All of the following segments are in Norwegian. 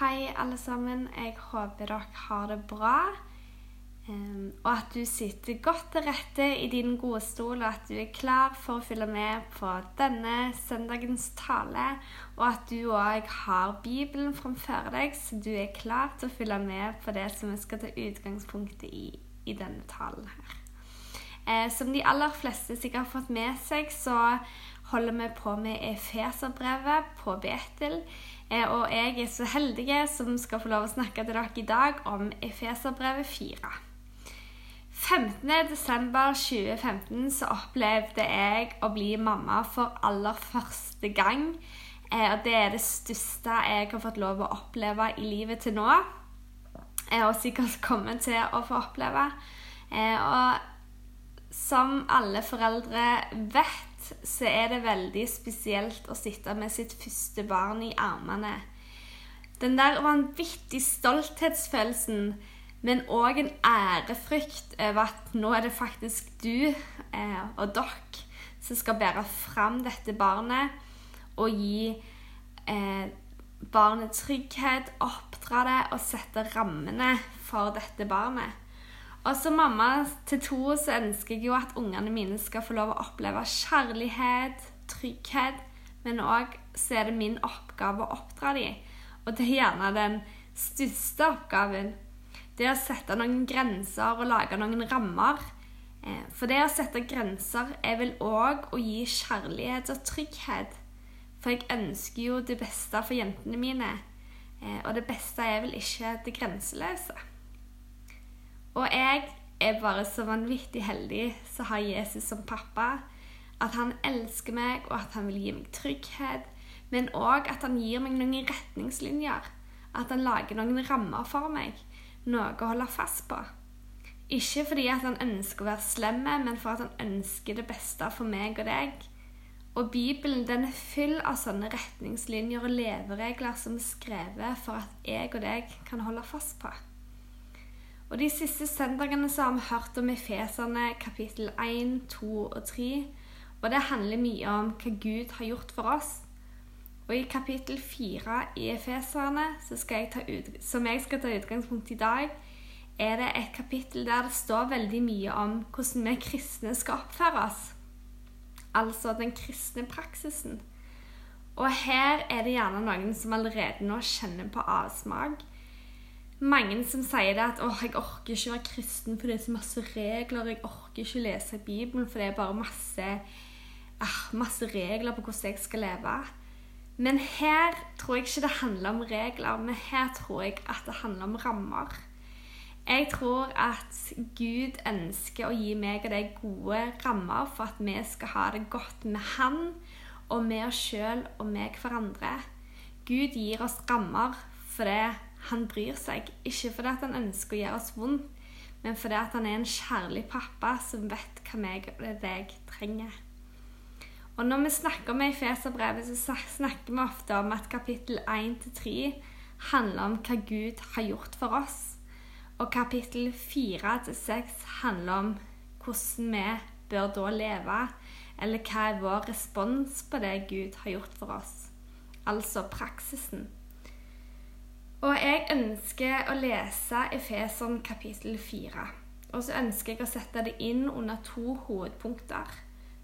Hei, alle sammen. Jeg håper dere har det bra. Um, og at du sitter godt til rette i din gode stol, og at du er klar for å følge med på denne søndagens tale. Og at du òg har Bibelen framfor deg, så du er klar til å følge med på det som vi skal ta utgangspunktet i i denne talen her. Eh, som de aller fleste sikkert har fått med seg, så holder vi på med Efeserbrevet på Betel. Eh, og jeg er så heldig som skal få lov å snakke til dere i dag om Efeserbrevet 4. 15.12.2015 så opplevde jeg å bli mamma for aller første gang. Eh, og det er det største jeg har fått lov å oppleve i livet til nå. Eh, og sikkert kommer til å få oppleve. Og som alle foreldre vet, så er det veldig spesielt å sitte med sitt første barn i armene. Den der vanvittig stolthetsfølelsen, men òg en ærefrykt over at nå er det faktisk du eh, og dere som skal bære fram dette barnet og gi eh, barnet trygghet, oppdra det og sette rammene for dette barnet. Og som mamma til to så ønsker jeg jo at ungene mine skal få lov å oppleve kjærlighet, trygghet, men òg så er det min oppgave å oppdra dem. Og det er gjerne den største oppgaven. Det å sette noen grenser og lage noen rammer. Eh, for det å sette grenser er vel òg å gi kjærlighet og trygghet. For jeg ønsker jo det beste for jentene mine. Eh, og det beste er vel ikke det grenseløse. Og jeg er bare så vanvittig heldig som har Jesus som pappa. At han elsker meg, og at han vil gi meg trygghet. Men òg at han gir meg noen retningslinjer. At han lager noen rammer for meg. Noe å holde fast på. Ikke fordi at han ønsker å være slem, men for at han ønsker det beste for meg og deg. Og Bibelen den er full av sånne retningslinjer og leveregler som er skrevet for at jeg og deg kan holde fast på. Og De siste søndagene så har vi hørt om Efeserne kapittel 1, 2 og 3. Og det handler mye om hva Gud har gjort for oss. Og i kapittel 4 i Efeserne, som jeg skal ta utgangspunkt i i dag, er det et kapittel der det står veldig mye om hvordan vi kristne skal oppføre oss. Altså den kristne praksisen. Og her er det gjerne noen som allerede nå kjenner på avsmak mange som sier det at 'Å, jeg orker ikke være kristen for det er så masse regler. Jeg orker ikke lese Bibelen for det er bare masse, ah, masse regler på hvordan jeg skal leve. Men her tror jeg ikke det handler om regler, men her tror jeg at det handler om rammer. Jeg tror at Gud ønsker å gi meg og deg gode rammer for at vi skal ha det godt med Han og med oss sjøl og med hverandre. Gud gir oss rammer for det han bryr seg. Ikke fordi han ønsker å gjøre oss vondt, men fordi han er en kjærlig pappa som vet hva meg og deg trenger. Og Når vi snakker om Efeserbrevet, så snakker vi ofte om at kapittel 1-3 handler om hva Gud har gjort for oss. Og kapittel 4-6 handler om hvordan vi bør da leve, eller hva er vår respons på det Gud har gjort for oss. Altså praksisen. Og jeg ønsker å lese Efeson kapittel 4. Og så ønsker jeg å sette det inn under to hovedpunkter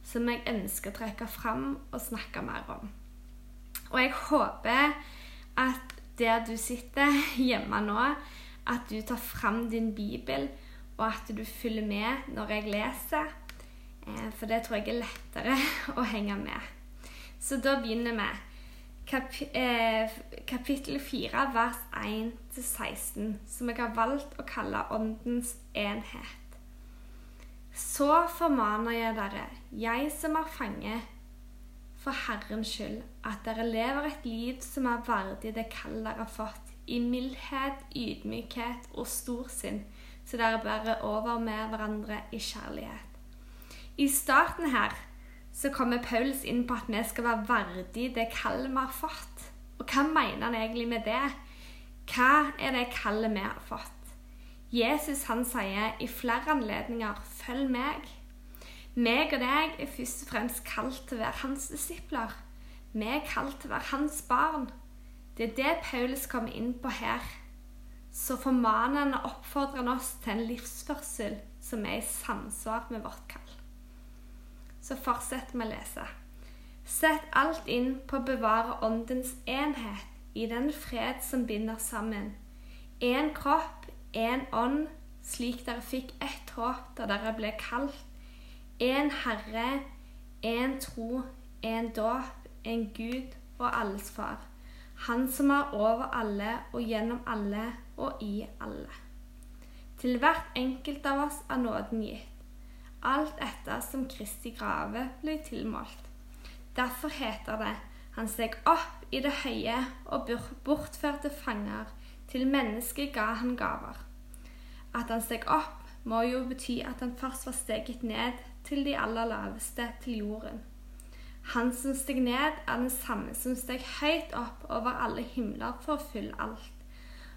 som jeg ønsker å trekke fram og snakke mer om. Og jeg håper at der du sitter hjemme nå, at du tar fram din bibel, og at du følger med når jeg leser. Eh, for det tror jeg er lettere å henge med. Så da begynner vi. Kap eh, kapittel 4, vers 1-16, som jeg har valgt å kalle Åndens enhet. Så formaner jeg dere, jeg som er fange for Herrens skyld, at dere lever et liv som er verdig det kall dere har fått, i mildhet, ydmykhet og storsinn, så dere bærer over med hverandre i kjærlighet. I starten her så kommer Paulus inn på at vi skal være verdig det kallet vi har fått. Og hva mener han egentlig med det? Hva er det kallet vi har fått? Jesus han sier i flere anledninger 'følg meg'. Meg og deg er først og fremst kalt til å være hans disipler. Vi er kalt til å være hans barn. Det er det Paulus kommer inn på her. Så formaner han og oppfordrer oss til en livsførsel som er i samsvar med vårt kall. Så fortsett med å lese. Sett alt inn på å bevare åndens enhet i den fred som binder sammen. Én kropp, én ånd, slik dere fikk ett håp da dere ble kalt. Én Herre, én tro, én dåp, en Gud og alles Far. Han som er over alle og gjennom alle og i alle. Til hvert enkelt av oss er nåden gitt. Alt etter som Kristi grave ble tilmålt. Derfor heter det han steg opp i det høye og bortførte fanger. Til mennesket ga han gaver. At han steg opp, må jo bety at han først var steget ned til de aller laveste, til jorden. Han som steg ned, er den samme som steg høyt opp over alle himler for å fylle alt.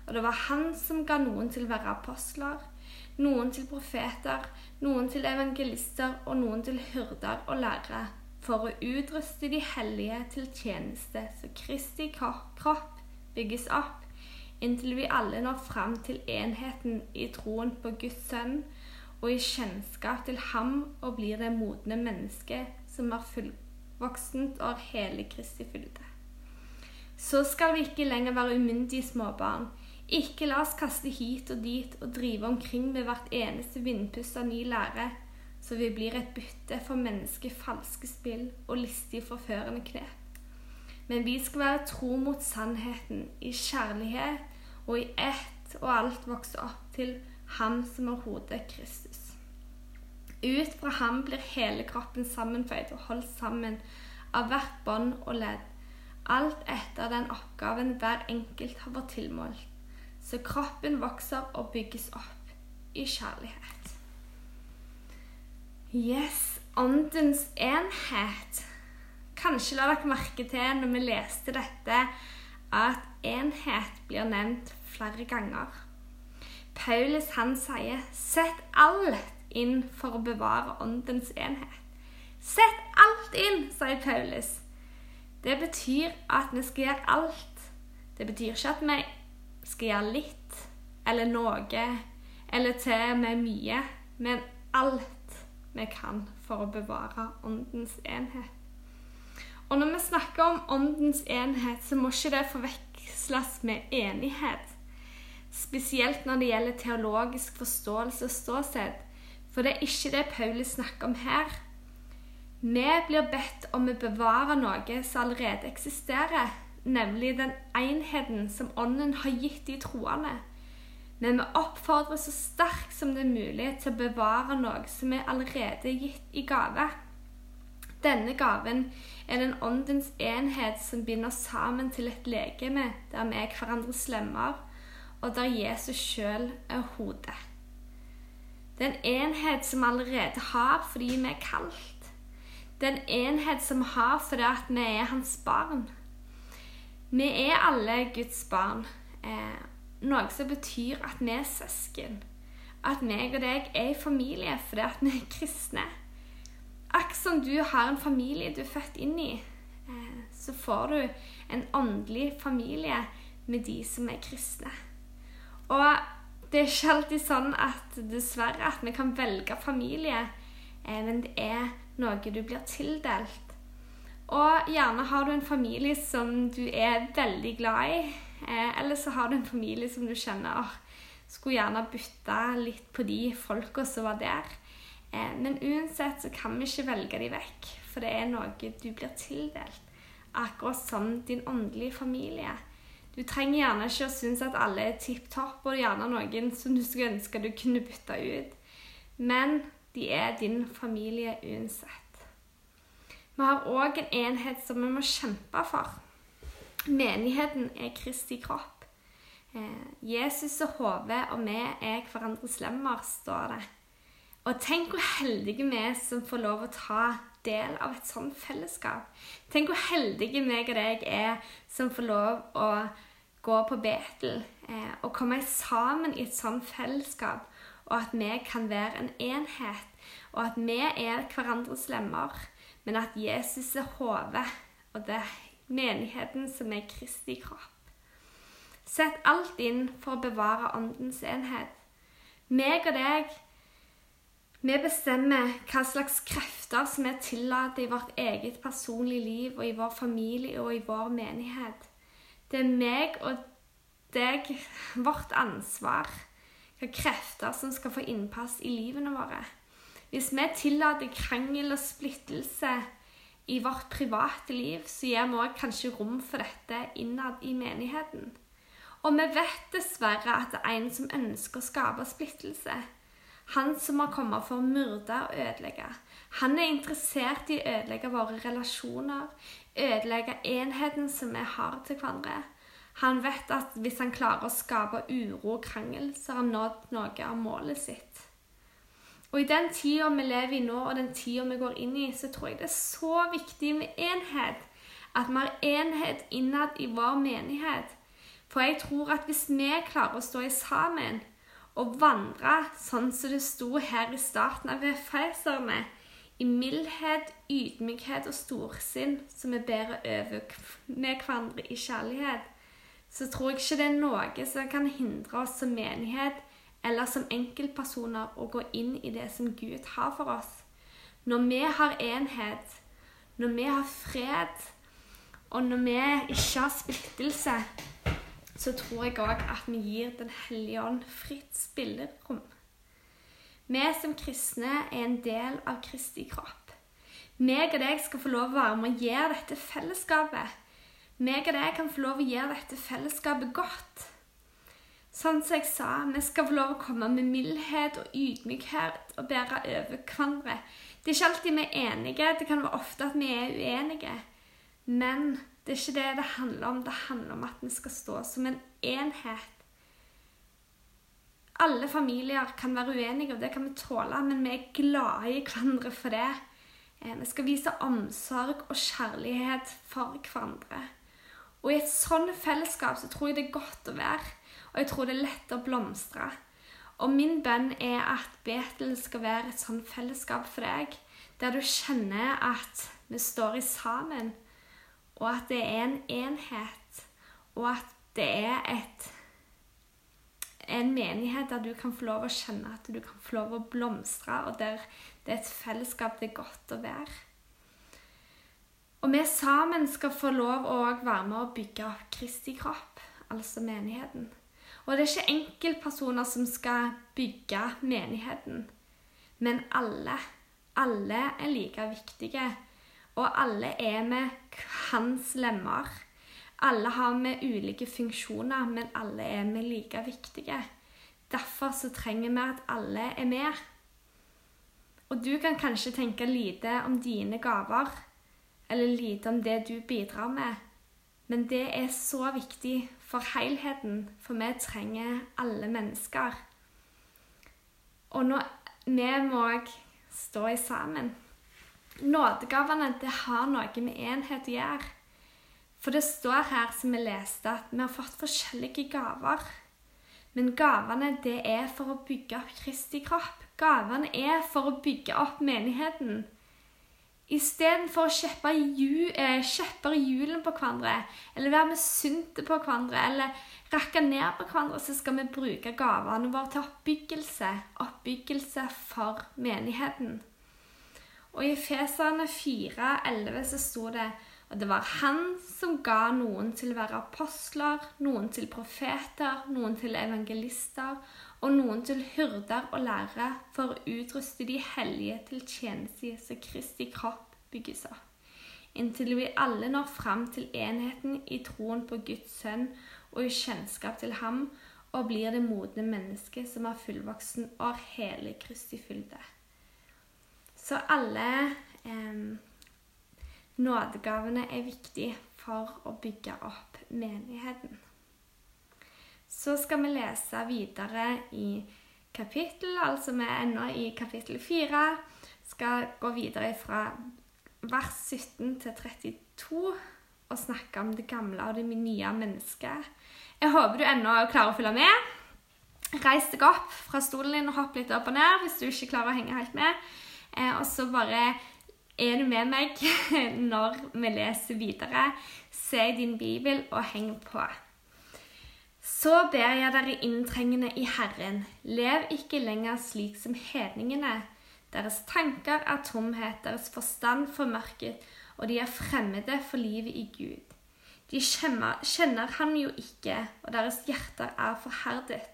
Og det var han som ga noen til å være apostler, noen til profeter, noen til evangelister og noen til hyrder og lærere, for å utruste de hellige til tjeneste, så Kristi kropp bygges opp, inntil vi alle når fram til enheten i troen på Guds sønn og i kjennskap til ham og blir det modne mennesket som er fullvoksent og og hele Kristi fylde. Så skal vi ikke lenger være umyndige småbarn. Ikke la oss kaste hit og dit og drive omkring med hvert eneste vindpust av ny lære, så vi blir et bytte for mennesker, falske spill og listige, forførende knep. Men vi skal være tro mot sannheten, i kjærlighet og i ett og alt vokse opp til Ham som er hodet, Kristus. Ut fra ham blir hele kroppen sammenføyd og holdt sammen av hvert bånd og ledd, alt etter den oppgaven hver enkelt har vært tilmålt, så kroppen vokser og bygges opp i kjærlighet. Yes, åndens enhet. Kanskje la dere merke til når vi leste dette, at enhet blir nevnt flere ganger. Paulus han sier 'sett alt inn for å bevare åndens enhet. Sett alt inn, sier Paulus. Det betyr at vi skal gjøre alt. Det betyr ikke at vi skal gjøre litt eller noe eller til med mye, men alt vi kan for å bevare åndens enhet. Og når vi snakker om åndens enhet, så må ikke det forveksles med enighet. Spesielt når det gjelder teologisk forståelse og ståsted. For det er ikke det Paulus snakker om her. Vi blir bedt om å bevare noe som allerede eksisterer, nemlig den enheten som Ånden har gitt de troende. Men vi oppfordrer så sterkt som det er mulig til å bevare noe som er allerede gitt i gave. Denne gaven er den åndens enhet som binder sammen til et legeme der vi er hverandres lemmer, og der Jesus sjøl er hodet. Det er en enhet som allerede har fordi vi er kalt. Det er en enhet som vi har fordi vi er hans barn. Vi er alle Guds barn, eh, noe som betyr at vi er søsken. At meg og deg er i familie fordi at vi er kristne. Akkurat som du har en familie du er født inn i, eh, så får du en åndelig familie med de som er kristne. Og det er ikke alltid sånn at dessverre at vi kan velge familie, eh, men det er noe du blir tildelt. Og gjerne har du en familie som du er veldig glad i, eh, eller så har du en familie som du kjenner åh, skulle gjerne bytte litt på de folka som var der. Eh, men uansett så kan vi ikke velge de vekk, for det er noe du blir tildelt. Akkurat som din åndelige familie. Du trenger gjerne ikke å synes at alle er tipp topp, og gjerne noen som du skulle ønske du kunne bytte ut. Men de er din familie uansett. Vi har òg en enhet som vi må kjempe for. Menigheten er Kristi kropp. Eh, Jesus er hodet, og vi er hverandres lemmer, står det. Og tenk hvor heldige vi er som får lov å ta del av et sånt fellesskap. Tenk hvor heldige meg og deg er som får lov å gå på Betel eh, og komme sammen i et sånt fellesskap, og at vi kan være en enhet, og at vi er hverandres lemmer, men at Jesus er hodet, og det er menigheten som er Kristi kropp. Sett alt inn for å bevare åndens enhet. Meg og deg, vi bestemmer hva slags krefter som er tillatt i vårt eget personlige liv og i vår familie og i vår menighet. Det er meg og deg, vårt ansvar, hva krefter som skal få innpass i livene våre. Hvis vi tillater krangel og splittelse i vårt private liv, så gir vi òg kanskje rom for dette innad i menigheten. Og vi vet dessverre at det er en som ønsker å skape splittelse. Han som har kommet for å myrde og ødelegge. Han er interessert i å ødelegge våre relasjoner, ødelegge enheten som vi har til hverandre. Han vet at hvis han klarer å skape uro og krangel, så har han nådd noe av målet sitt. Og i den tida vi lever i nå, og den tida vi går inn i, så tror jeg det er så viktig med enhet. At vi har enhet innad i vår menighet. For jeg tror at hvis vi klarer å stå i sammen og vandre sånn som det sto her i starten av Efeserne, i mildhet, ydmykhet og storsinn, som vi bærer over med hverandre i kjærlighet, så tror jeg ikke det er noe som kan hindre oss som menighet eller som enkeltpersoner å gå inn i det som Gud har for oss. Når vi har enhet, når vi har fred, og når vi ikke har splittelse, så tror jeg òg at vi gir Den hellige ånd fritt spillerom. Vi som kristne er en del av Kristi kropp. Meg og deg skal få lov å være med og gjøre dette fellesskapet. Meg og deg kan få lov å gjøre dette fellesskapet godt. Sånn som jeg sa, vi skal få lov å komme med mildhet og ydmykhet og bære over hverandre. Det er ikke alltid vi er enige. Det kan være ofte at vi er uenige. Men det er ikke det det handler om. Det handler om at vi skal stå som en enhet. Alle familier kan være uenige, og det kan vi tåle, men vi er glade i hverandre for det. Eh, vi skal vise omsorg og kjærlighet for hverandre. Og i et sånt fellesskap så tror jeg det er godt å være, og jeg tror det er lett å blomstre. Og min bønn er at Betel skal være et sånt fellesskap for deg, der du kjenner at vi står i sammen og at det er en enhet, og at det er et en menighet der du kan få lov å kjenne at du kan få lov å blomstre, og der det er et fellesskap det er godt å være. Og vi sammen skal få lov å være med å bygge opp Kristi kropp, altså menigheten. Og det er ikke enkeltpersoner som skal bygge menigheten, men alle. Alle er like viktige og alle er med hans lemmer. Alle har med ulike funksjoner, men alle er med like viktige. Derfor så trenger vi at alle er med. Og du kan kanskje tenke lite om dine gaver, eller lite om det du bidrar med, men det er så viktig for helheten, for vi trenger alle mennesker. Og nå, vi må òg stå i sammen. Nådegavene det har noe med enhet å gjøre. For det står her, som vi leste, at vi har fått forskjellige gaver. Men gavene det er for å bygge opp Kristi kropp. Gavene er for å bygge opp menigheten. Istedenfor å kjeppe eh, i hjulene på hverandre, eller være misunte på hverandre, eller rakke ned på hverandre, så skal vi bruke gavene våre til oppbyggelse. Oppbyggelse for menigheten. Og i Feserne 4,11 så sto det og det var han som ga noen til å være apostler, noen til profeter, noen til evangelister og noen til hyrder og lærere for å utruste de hellige til tjeneste så Kristi kropp bygges opp. Inntil vi alle når fram til enheten i troen på Guds sønn og i kjennskap til ham, og blir det modne mennesket som er fullvoksen og har hele Kristi fylde. Så alle eh, nådegavene er viktig for å bygge opp menigheten. Så skal vi lese videre i kapittel, altså vi er ennå i kapittel 4. Skal gå videre fra vers 17 til 32 og snakke om det gamle og det nye mennesket. Jeg håper du ennå klarer å følge med. Reis deg opp fra stolen din og hopp litt opp og ned hvis du ikke klarer å henge helt med. Eh, og så bare er du med meg når vi leser videre. Se din bibel og heng på. Så ber jeg dere inntrengende i Herren, lev ikke lenger slik som hedningene. Deres tanker er tomhet, deres forstand formørket, og de er fremmede for livet i Gud. De kjenner, kjenner ham jo ikke, og deres hjerter er forherdet.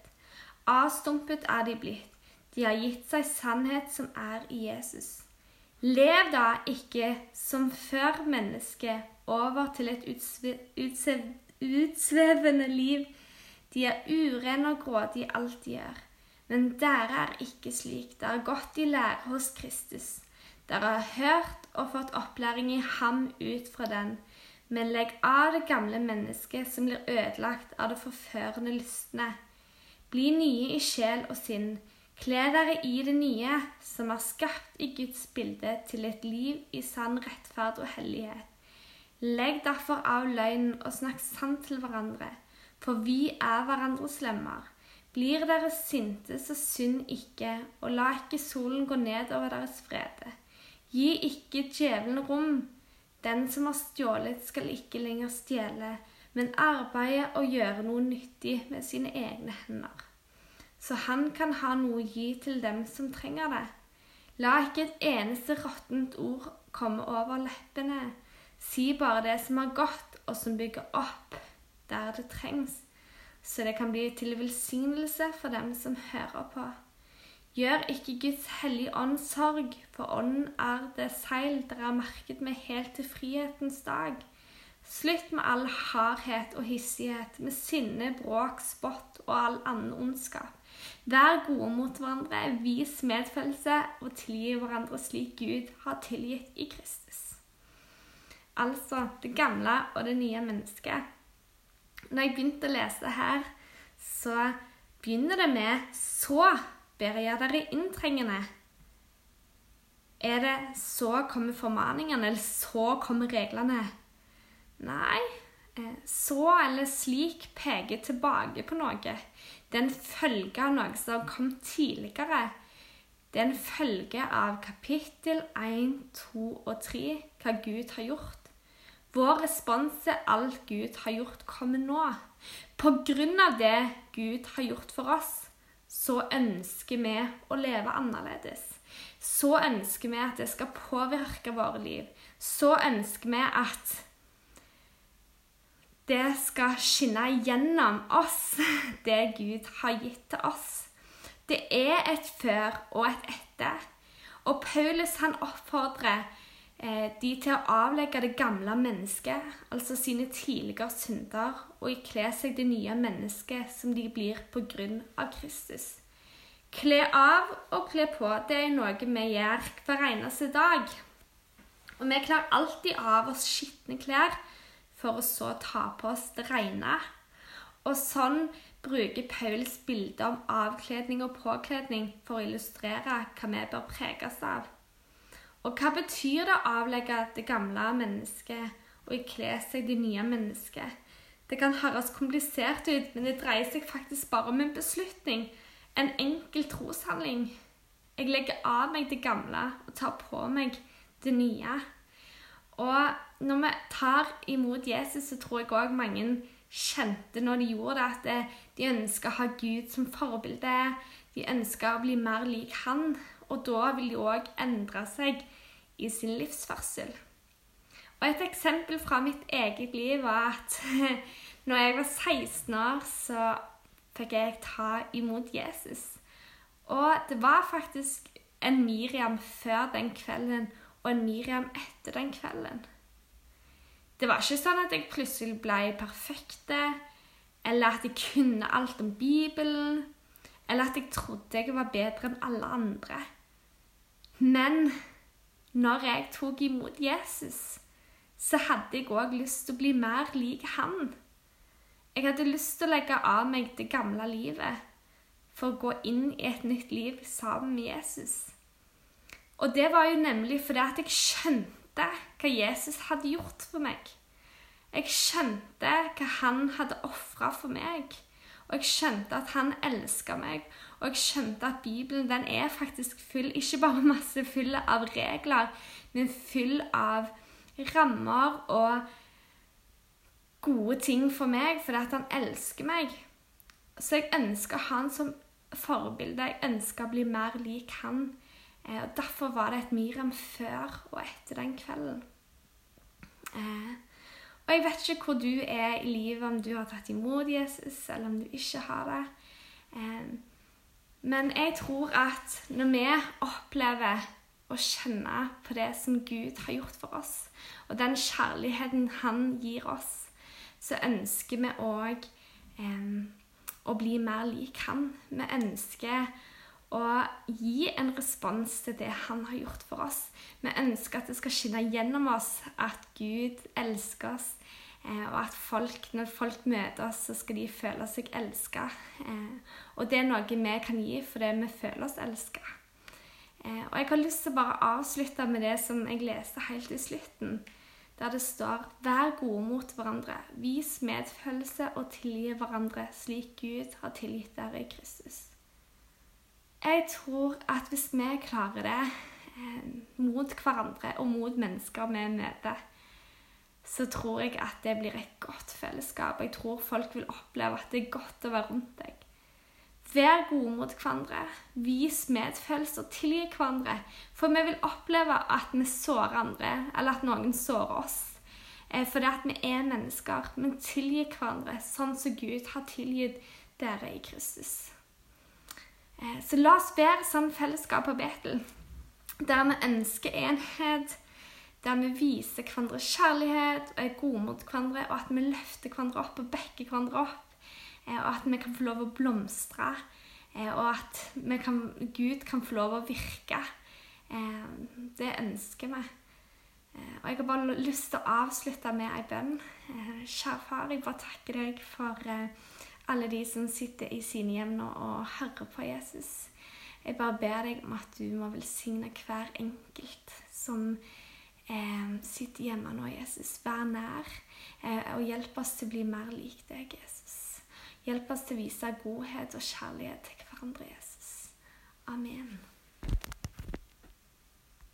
Avstumpet er de blitt. De har gitt seg sannhet som er i Jesus. Lev da ikke som før mennesket over til et utsvevende liv. De er urene og grådige i alt de gjør. Men dere er ikke slik. Dere har gått i lære hos Kristus. Dere har hørt og fått opplæring i ham ut fra den. Men legg av det gamle mennesket som blir ødelagt av det forførende lystne. Bli nye i sjel og sinn. Kle dere i det nye, som er skapt i Guds bilde, til et liv i sann rettferd og hellighet. Legg derfor av løgnen og snakk sant til hverandre, for vi er hverandres lemmer. Blir dere sinte, så synd ikke, og la ikke solen gå ned over deres frede. Gi ikke djevelen rom. Den som har stjålet, skal ikke lenger stjele, men arbeide og gjøre noe nyttig med sine egne hender så han kan ha noe å gi til dem som trenger det. La ikke et eneste råttent ord komme over leppene. Si bare det som er godt, og som bygger opp der det trengs, så det kan bli til velsignelse for dem som hører på. Gjør ikke Guds hellige ånd sorg, for ånden er det seil dere har merket med helt til frihetens dag. Slutt med all hardhet og hissighet, med sinne, bråk, spott og all annen ondskap. Vær gode mot hverandre, vis medfølelse og tilgi hverandre slik Gud har tilgitt i Kristus. Altså det gamle og det nye mennesket. Når jeg begynte å lese her, så begynner det med 'så ber jeg dere inntrengende'. Er det 'så kommer formaningene', eller 'så kommer reglene'? Nei. Eh, 'Så' eller 'slik' peker tilbake på noe. Det er en følge av noe som kommet tidligere. Det er en følge av kapittel 1, 2 og 3, hva Gud har gjort. Vår respons er alt Gud har gjort, kommer nå. På grunn av det Gud har gjort for oss, så ønsker vi å leve annerledes. Så ønsker vi at det skal påvirke våre liv. Så ønsker vi at det skal skinne gjennom oss, det Gud har gitt til oss. Det er et før og et etter. Og Paulus han oppfordrer eh, de til å avlegge det gamle mennesket, altså sine tidligere synder, og ikle seg det nye mennesket som de blir på grunn av Kristus. Kle av og kle på, det er noe vi gjør hver eneste dag. Og vi kler alltid av oss skitne klær for å så ta på oss det rene. Og sånn bruker Pauls bilde om avkledning og påkledning for å illustrere hva vi bør preges av. Og hva betyr det å avlegge det gamle mennesket og ikle seg det nye mennesket? Det kan høres komplisert ut, men det dreier seg faktisk bare om en beslutning. En enkel troshandling. Jeg legger av meg det gamle og tar på meg det nye. Og når vi tar imot Jesus, så tror jeg òg mange kjente når de gjorde det, at de ønska å ha Gud som forbilde. De ønska å bli mer lik han. Og da vil de òg endre seg i sin livsførsel. Og Et eksempel fra mitt eget liv var at når jeg var 16 år, så fikk jeg ta imot Jesus. Og det var faktisk en Miriam før den kvelden og en Miriam etter den kvelden. Det var ikke sånn at jeg plutselig ble perfekte, eller at jeg kunne alt om Bibelen, eller at jeg trodde jeg var bedre enn alle andre. Men når jeg tok imot Jesus, så hadde jeg òg lyst til å bli mer lik han. Jeg hadde lyst til å legge av meg det gamle livet for å gå inn i et nytt liv sammen med Jesus. Og det var jo nemlig fordi at jeg skjønte hva Jesus hadde gjort for meg. Jeg skjønte hva han hadde ofra for meg. Og jeg skjønte at han elska meg. Og jeg skjønte at Bibelen den er faktisk full, ikke bare masse full av regler, men full av rammer og gode ting for meg fordi at han elsker meg. Så jeg ønsker han som forbilde. Jeg ønsker å bli mer lik han. Eh, og Derfor var det et Miriam før og etter den kvelden. Eh, og jeg vet ikke hvor du er i livet, om du har tatt imot Jesus, eller om du ikke har det. Eh, men jeg tror at når vi opplever å kjenne på det som Gud har gjort for oss, og den kjærligheten Han gir oss, så ønsker vi òg å bli mer lik Han. Vi ønsker å gi en respons til det Han har gjort for oss. Vi ønsker at det skal skinne gjennom oss at Gud elsker oss, eh, og at folk, når folk møter oss, så skal de føle seg elska. Eh, og det er noe vi kan gi fordi vi føler oss elska. Eh, og jeg har lyst til å bare avslutte med det som jeg leste helt i slutten der det står 'Vær gode mot hverandre, vis medfølelse og tilgi hverandre slik Gud har tilgitt dere i Kristus'. Jeg tror at hvis vi klarer det eh, mot hverandre og mot mennesker vi møter, så tror jeg at det blir et godt fellesskap. Jeg tror folk vil oppleve at det er godt å være rundt deg. Vær gode mot hverandre. Vis medfølelse og tilgi hverandre. For vi vil oppleve at vi sårer andre, eller at noen sårer oss. Eh, fordi at vi er mennesker. Men tilgi hverandre sånn som Gud har tilgitt dere i Kristus. Eh, så la oss være sånn fellesskap på Betel, der vi ønsker enhet. Der vi viser hverandre kjærlighet og er gode mot hverandre, og at vi løfter hverandre opp og backer hverandre opp. Eh, og at vi kan få lov å blomstre. Eh, og at kan, Gud kan få lov å virke. Det ønsker vi. Og jeg har bare lyst til å avslutte med ei bønn. Kjære far, jeg bare takker deg for alle de som sitter i sine hjem nå og hører på Jesus. Jeg bare ber deg om at du må velsigne hver enkelt som eh, sitter hjemme nå, Jesus. Vær nær eh, og hjelp oss til å bli mer lik deg, Jesus. Hjelp oss til å vise godhet og kjærlighet til hverandre, Jesus. Amen.